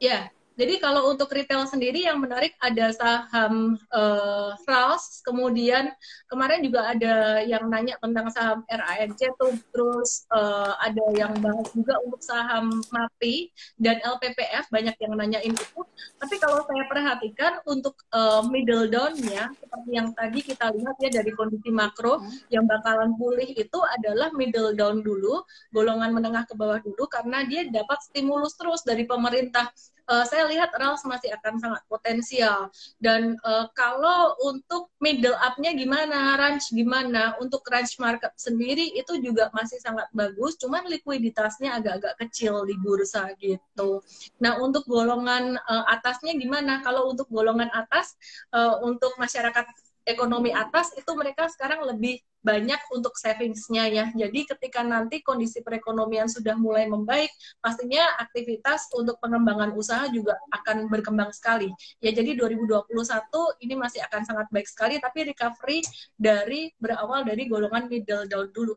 Ya, jadi kalau untuk retail sendiri yang menarik ada saham uh, kemudian kemarin juga ada yang nanya tentang saham RANC tuh, terus uh, ada yang bahas juga untuk saham MAPI dan LPPF banyak yang nanyain itu. Tapi kalau saya perhatikan untuk uh, middle down-nya seperti yang tadi kita lihat ya dari kondisi makro hmm. yang bakalan pulih itu adalah middle down dulu, golongan menengah ke bawah dulu karena dia dapat stimulus terus dari pemerintah uh, saya lihat Rals masih akan sangat potensial. Dan uh, kalau untuk middle up-nya gimana, range gimana, untuk range market sendiri itu juga masih sangat bagus, cuman likuiditasnya agak-agak kecil di bursa gitu. Nah untuk golongan uh, atasnya gimana? Kalau untuk golongan atas, uh, untuk masyarakat ekonomi atas itu mereka sekarang lebih banyak untuk savingsnya ya. Jadi ketika nanti kondisi perekonomian sudah mulai membaik, pastinya aktivitas untuk pengembangan usaha juga akan berkembang sekali. Ya jadi 2021 ini masih akan sangat baik sekali, tapi recovery dari berawal dari golongan middle down dulu.